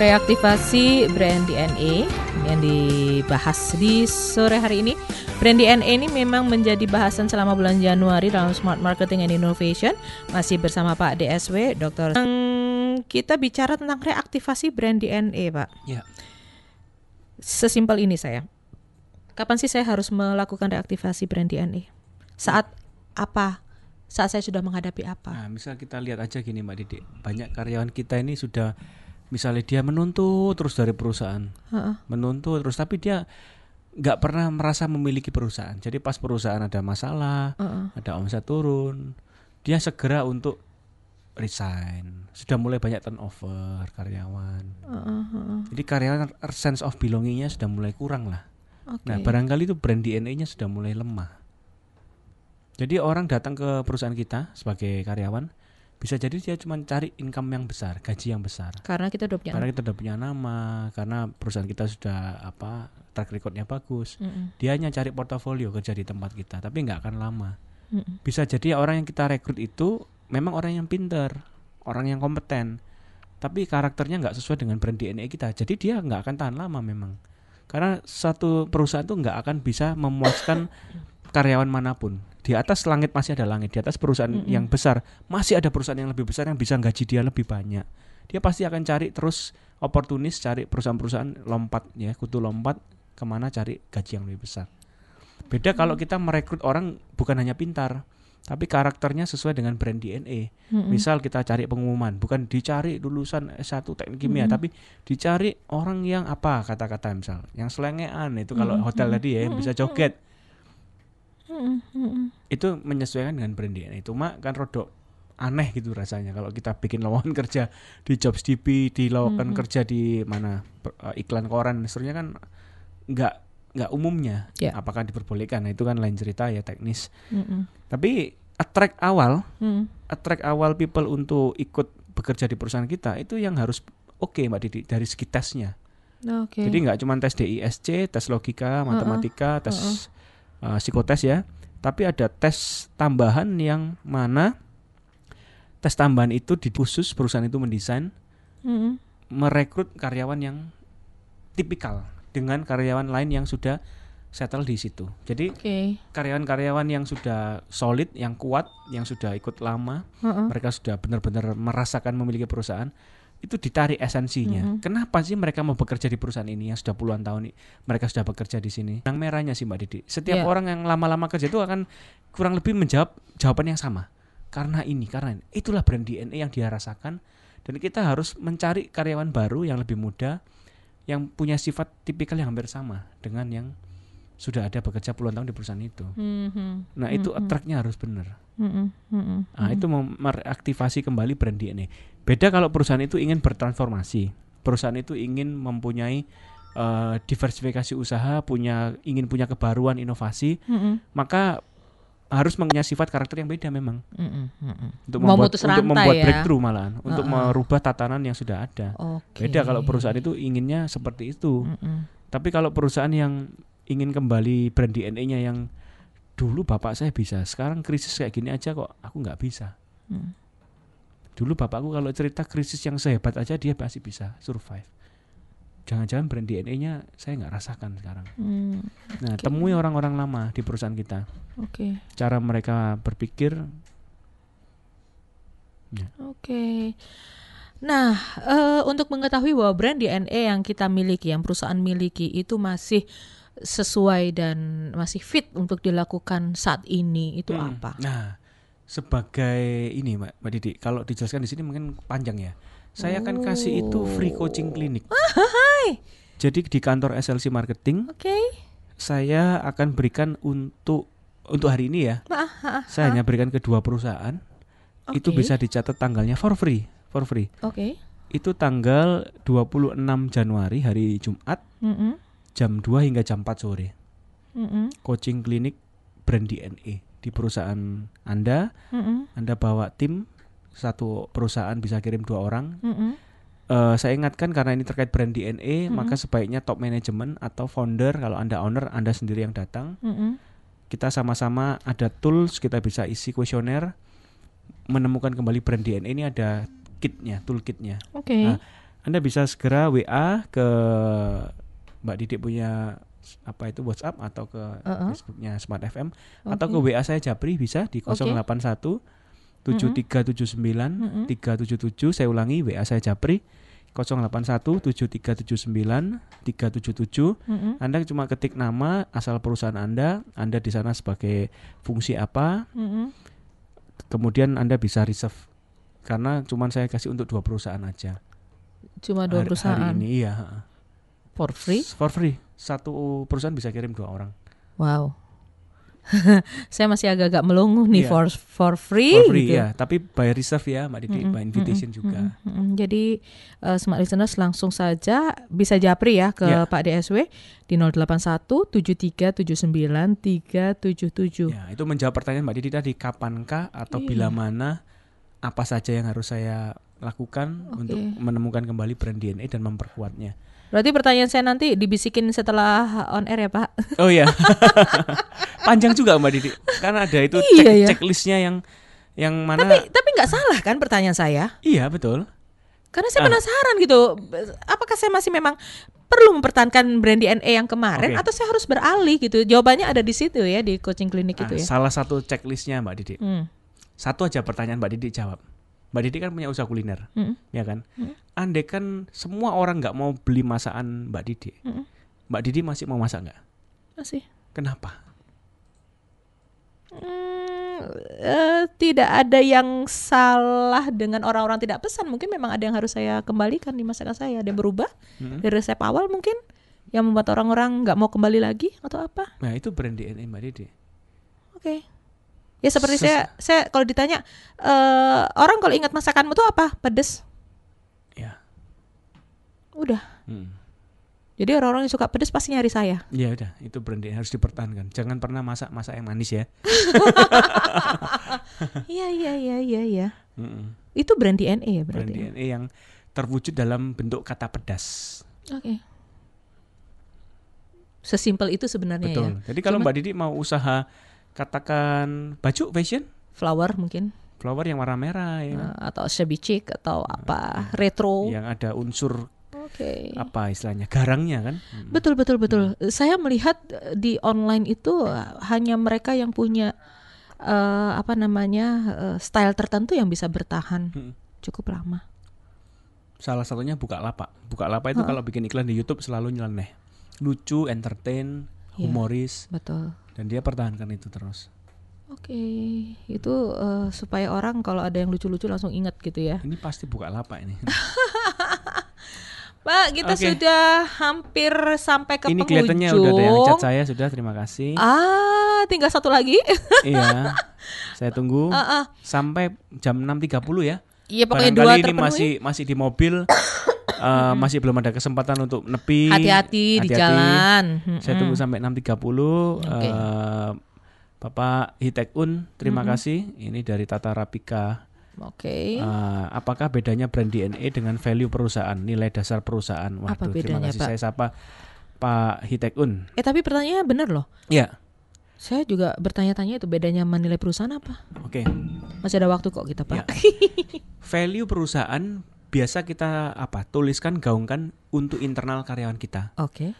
Reaktivasi brand DNA yang dibahas di sore hari ini. Brand DNA ini memang menjadi bahasan selama bulan Januari dalam Smart Marketing and Innovation. Masih bersama Pak DSW, Dr. Hmm, Kita bicara tentang reaktivasi brand DNA, Pak. Ya. Sesimpel ini saya. Kapan sih saya harus melakukan reaktivasi brand DNA? Saat apa? Saat saya sudah menghadapi apa? Nah, misal kita lihat aja gini Mbak Didi, banyak karyawan kita ini sudah misalnya dia menuntut terus dari perusahaan, Heeh. menuntut terus tapi dia nggak pernah merasa memiliki perusahaan. Jadi pas perusahaan ada masalah, Heeh. ada omset turun, dia segera untuk resign. Sudah mulai banyak turnover karyawan. Heeh. Jadi karyawan sense of belongingnya sudah mulai kurang lah. Oke. Nah barangkali itu brand DNA-nya sudah mulai lemah. Jadi orang datang ke perusahaan kita sebagai karyawan bisa jadi dia cuma cari income yang besar, gaji yang besar. Karena kita udah punya Karena kita sudah punya nama, karena perusahaan kita sudah apa track recordnya bagus. Mm-mm. Dia hanya cari portofolio kerja di tempat kita, tapi nggak akan lama. Mm-mm. Bisa jadi orang yang kita rekrut itu memang orang yang pinter, orang yang kompeten, tapi karakternya nggak sesuai dengan brand DNA kita. Jadi dia nggak akan tahan lama memang. Karena satu perusahaan itu nggak akan bisa memuaskan karyawan mana pun. Di atas langit masih ada langit, di atas perusahaan Mm-mm. yang besar masih ada perusahaan yang lebih besar yang bisa gaji dia lebih banyak. Dia pasti akan cari terus oportunis, cari perusahaan-perusahaan lompat ya, kutu lompat ke mana cari gaji yang lebih besar. Beda kalau kita merekrut orang bukan hanya pintar, tapi karakternya sesuai dengan brand DNA. Mm-mm. Misal kita cari pengumuman, bukan dicari lulusan S1 teknik kimia, Mm-mm. tapi dicari orang yang apa kata-kata misal, yang selengean itu kalau Mm-mm. hotel tadi ya yang bisa joget. Itu menyesuaikan dengan brand DNA. Cuma kan rodok aneh gitu rasanya kalau kita bikin lowongan kerja di Jobs DB, di lowongan Mm-mm. kerja di mana eh, iklan koran, sebenarnya kan nggak nggak umumnya. Ya. Apakah diperbolehkan? Nah, itu kan lain cerita ya teknis. Mm-mm. Tapi attract awal Mm. attract awal people untuk ikut bekerja di perusahaan kita itu yang harus oke Mbak Didi dari segi tesnya. Oke. Jadi nggak cuma tes DISC, tes logika, matematika, tes uh, psikotes ya, tapi ada tes tambahan yang mana tes tambahan itu di khusus perusahaan itu mendesain Mm-mm. merekrut karyawan yang tipikal dengan karyawan lain yang sudah settle di situ. Jadi Oke. karyawan-karyawan yang sudah solid, yang kuat, yang sudah ikut lama, Heeh. mereka sudah benar-benar merasakan memiliki perusahaan itu ditarik esensinya. Mhm. Kenapa sih mereka mau bekerja di perusahaan ini yang sudah puluhan tahun mereka sudah bekerja di sini? Yang merahnya sih Mbak Didi. Setiap Iya. orang yang lama-lama kerja itu akan kurang lebih menjawab jawaban yang sama. Karena ini, karena ini. itulah brand DNA yang dia rasakan dan kita harus mencari karyawan baru yang lebih muda yang punya sifat tipikal yang hampir sama dengan yang sudah ada bekerja puluhan tahun di perusahaan itu. Mhm. Nah, itu Mhm. attract-nya harus benar. Mm-mm. Mm-mm. Nah, itu mem- mereaktivasi kembali brand DNA. Beda kalau perusahaan itu ingin bertransformasi. Perusahaan itu ingin mempunyai eh, diversifikasi usaha, punya ingin punya kebaruan inovasi, Mm-mm. maka harus mempunyai sifat karakter yang beda memang Mm-mm. Mm-mm. untuk membuat untuk membuat ya. breakthrough malahan, untuk Heeh. merubah tatanan yang sudah ada. Oke. Beda kalau perusahaan itu inginnya seperti itu. Mm-mm. Tapi kalau perusahaan yang ingin kembali brand DNA-nya yang dulu bapak saya bisa, sekarang krisis kayak gini aja kok aku nggak bisa. Mm. Dulu bapakku kalau cerita krisis yang sehebat aja dia pasti bisa survive. Jangan-jangan brand DNA-nya saya nggak rasakan sekarang. Mm. Nah, Oke. temui orang-orang lama di perusahaan kita. Oke. Cara mereka berpikir Oke. Nah, eh, untuk mengetahui bahwa brand DNA yang kita miliki, yang perusahaan miliki itu masih sesuai dan masih fit untuk dilakukan saat ini, itu Hmm. apa? Nah, sebagai ini Mbak, Mbak Didi, kalau dijelaskan di sini mungkin panjang ya. Saya akan kasih itu free coaching klinik. Jadi di kantor SLC Marketing Oke. saya akan berikan untuk untuk hari ini ya. Ah, ah, Saya hanya berikan ke dua perusahaan. Itu Oke. bisa dicatat tanggalnya for free, for free. Oke. Itu tanggal 26 Januari hari Jumat Mm-mm. jam 2 hingga jam 4 sore. Mm-mm. Coaching klinik brand DNA di perusahaan Anda. Mm-mm. Anda bawa tim satu perusahaan bisa kirim dua orang. Mm-mm. Eh, saya ingatkan karena ini terkait brand DNA, Mm-mm. maka sebaiknya top manajemen atau founder kalau Anda owner Anda sendiri yang datang. Mm-mm. Kita sama-sama ada tools, kita bisa isi kuesioner, menemukan kembali brand DNA ini ada kitnya, toolkitnya. Oke. Nah, Anda bisa segera WA ke Mbak Didik punya apa itu WhatsApp atau ke Uh-uh. Facebooknya Smart FM atau ke. WA saya Japri bisa di Oke. 081 7379 Mm-mm. 377 saya ulangi WA saya Japri 081 7379 377 Mm-mm. Anda cuma ketik nama asal perusahaan Anda Anda di sana sebagai fungsi apa Mm-mm. kemudian Anda bisa reserve karena cuma saya kasih untuk dua perusahaan aja Cuma dua Hari- perusahaan hari ini iya for free. for free satu perusahaan bisa kirim dua orang Wow. Saya masih agak-agak melongo nih Iya. for for free. for free gitu. ya tapi by reserve ya Mbak Didi Mm-mm, by invitation mm-mm, juga mm-mm, mm-mm. Jadi eh, smart listeners langsung saja bisa japri ya ke Ya. Pak DSW di 081 7379 377. Ya, itu menjawab pertanyaan Mbak Didi tadi kapankah atau Iya. bila mana apa saja yang harus saya lakukan Oke. untuk menemukan kembali brand DNA dan memperkuatnya. Berarti pertanyaan saya nanti dibisikin setelah on air ya Pak? Oh iya. Panjang juga Mbak Didi. Karena ada itu Iya, cek ya. checklistnya yang yang mana Tapi tapi nggak salah kan pertanyaan saya? Iya, betul. Karena saya Ah. penasaran gitu. Apakah saya masih memang perlu mempertahankan brand DNA yang kemarin Oke. atau saya harus beralih gitu? Jawabannya ada di situ ya di coaching klinik Ah, itu ya. Salah satu checklistnya Mbak Didi. Hmm. Satu aja pertanyaan Mbak Didi jawab. Mbak Didi kan punya usaha kuliner, Hmm. ya kan? Mm. Andai kan semua orang nggak mau beli masakan Mbak Didi, Mm-mm. Mbak Didi masih mau masak nggak? Masih. Kenapa? Hmm, eh, tidak ada yang salah dengan orang-orang tidak pesan. Mungkin memang ada yang harus saya kembalikan di masakan saya. Ada yang berubah Hmm. dari resep awal mungkin yang membuat orang-orang nggak mau kembali lagi atau apa? Nah itu brand DNA Mbak Dede. Oke. Ya seperti Ses- saya, saya kalau ditanya eh, orang kalau ingat masakanmu tuh apa? Pedes. Ya. Udah. Hmm. Jadi orang-orang yang suka pedes pasti nyari saya. Ya udah, itu brand DNA harus dipertahankan. Jangan pernah masak masak yang manis ya. Iya iya iya iya iya. Mm-mm. Itu brand DNA ya Brand berarti. ya? DNA yang terwujud dalam bentuk kata pedas. Oke. Sesimpel itu sebenarnya ya. Betul. Jadi kalau Cuman- Mbak Didi mau usaha katakan baju fashion, Flower mungkin flower yang warna merah ya, eh, atau shabby chic atau apa retro. yang ada unsur Oke. apa istilahnya garangnya kan. Mm. Betul betul betul. Saya melihat eh, di online itu eh, hanya mereka yang punya eh, apa namanya eh, style tertentu yang bisa bertahan Hmm. cukup lama. Salah satunya buka lapak. Buka lapak itu kalau bikin iklan di YouTube selalu nyeleneh. Lucu, entertain, Iya. humoris Betul. dan dia pertahankan itu terus. Oke, itu eh, supaya orang kalau ada yang lucu-lucu langsung ingat gitu ya. Ini pasti buka lapak ini. Pak, kita Oke. sudah hampir sampai ke ini penghujung. kelihatannya udah ada yang chat saya sudah terima kasih. Ah, tinggal satu lagi. iya. Saya tunggu Ah, ah. sampai jam 6.30 ya. Iya pokoknya dua Barangkali ini terpenuhi. masih masih di mobil eh, masih belum ada kesempatan untuk nepi. Hati-hati di jalan. Saya tunggu sampai 6.30 eh, Bapak Hitekun, terima kasih. Ini dari Tata Rapika. Oke. Eh, apakah bedanya brand DNA dengan value perusahaan, nilai dasar perusahaan? Apa terima bedanya, kasih. Pak? Saya sapa Pak Hitekun. Eh tapi pertanyaannya benar loh. Ya, Saya juga bertanya-tanya itu bedanya menilai perusahaan apa? oke. Masih ada waktu kok kita, Pak. Ya. Value perusahaan biasa kita apa? Tuliskan, gaungkan untuk internal karyawan kita. Oke.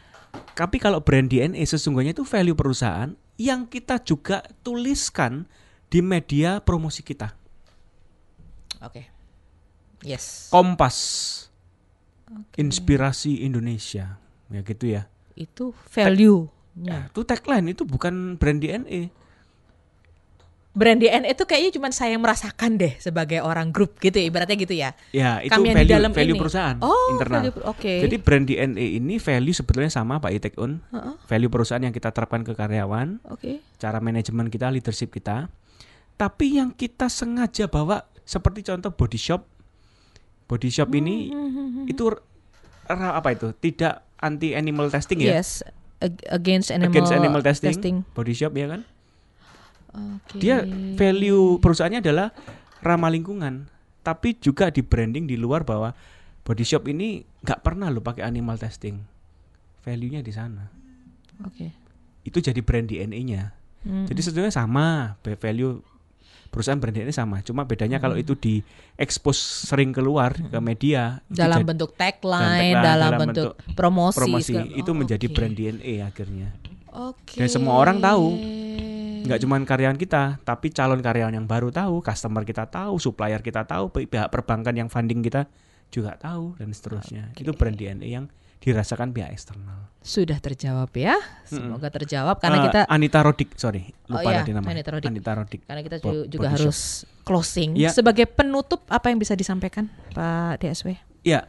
Tapi kalau brand DNA sesungguhnya itu value perusahaan yang kita juga tuliskan di media promosi kita. Oke. Yes. Kompas, Oke. inspirasi Indonesia. Ya gitu ya. Itu value. Ya, itu tagline itu bukan brand DNA. Brand DNA itu kayaknya cuma saya yang merasakan deh sebagai orang grup gitu ya, ibaratnya gitu ya. Ya, itu Kami di value dalam value ini. perusahaan Oh, internal. value- oke. Jadi brand DNA ini value sebetulnya sama Pak Itekun. Heeh. Value perusahaan yang kita terapkan ke karyawan, Oke. cara manajemen kita, leadership kita. Tapi yang kita sengaja bawa seperti contoh body shop. Body shop ini Hmm, itu ra- apa itu? Tidak anti animal testing ya? Yes. Ag- Against animal, Against animal testing, Body shop ya kan? Oke. Dia value perusahaannya adalah ramah lingkungan, tapi juga di branding di luar bahwa body shop ini nggak pernah lo pakai animal testing. Value-nya di sana. Oke. Itu jadi brand DNA-nya. Hmm. Jadi sebetulnya sama value perusahaan brand DNA sama, cuma bedanya kalau itu di expose sering keluar ke media itu dalam bentuk dalam tagline, tagline, dalam, dalam bentuk promosi, promosi segala- itu Oh, menjadi brand DNA akhirnya. Oke. Dan semua orang tahu. Nggak cuma karyawan kita, tapi calon karyawan yang baru tahu, customer kita tahu, supplier kita tahu, pi- pihak perbankan yang funding kita juga tahu dan seterusnya. Itu brand DNA yang dirasakan pihak eksternal. Sudah terjawab ya. Semoga terjawab karena Eh, kita Anita Rodik, sorry, Oh lupa iya, tadi namanya. Anita Rodik. Anita Rodik. karena kita Bo- juga body harus closing. Ya. Sebagai penutup apa yang bisa disampaikan Pak DSW? Ya,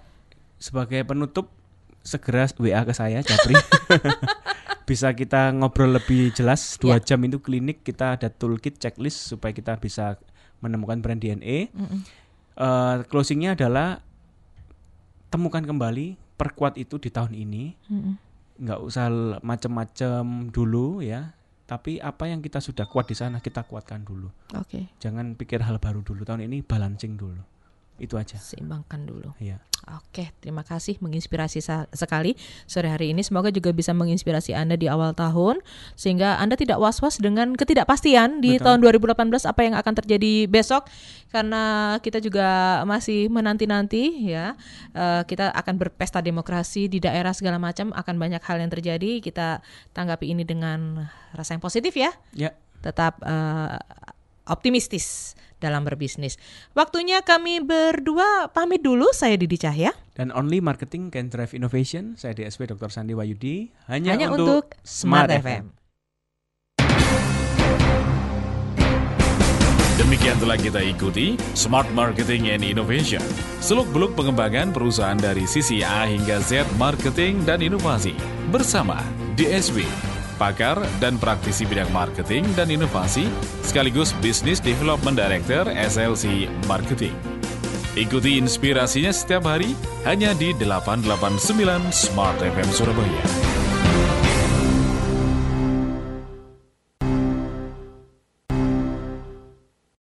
sebagai penutup segera WA ke saya, Japri. bisa kita ngobrol lebih jelas. Dua Ya. jam itu klinik kita ada toolkit checklist supaya kita bisa menemukan brand DNA. Mm-mm. Eh, closingnya adalah temukan kembali, perkuat itu di tahun ini. Mm-mm. Nggak usah macam-macam dulu ya. Tapi apa yang kita sudah kuat di sana kita kuatkan dulu. Oke, Jangan pikir hal baru dulu. Tahun ini balancing dulu. Itu aja. seimbangkan dulu. Ya. Oke, terima kasih menginspirasi sekali sore hari ini. Semoga juga bisa menginspirasi Anda di awal tahun sehingga Anda tidak was-was dengan ketidakpastian di Betul. tahun 2018 apa yang akan terjadi besok karena kita juga masih menanti-nanti ya. Eh, kita akan berpesta demokrasi di daerah segala macam akan banyak hal yang terjadi. Kita tanggapi ini dengan rasa yang positif ya Ya. tetap eh, optimistis dalam berbisnis. Waktunya kami berdua pamit dulu. Saya Didi Cahya. Dan only marketing can drive innovation. Saya DSP Dr. Sandi Wayudi. Hanya, Hanya untuk Smart FM. Demikian telah kita ikuti Smart Marketing and Innovation. Seluk-beluk pengembangan perusahaan dari sisi A hingga Z marketing dan inovasi bersama DSW, pakar dan praktisi bidang marketing dan inovasi sekaligus Business Development Director SLC Marketing. Ikuti inspirasinya setiap hari hanya di 889 Smart FM Surabaya.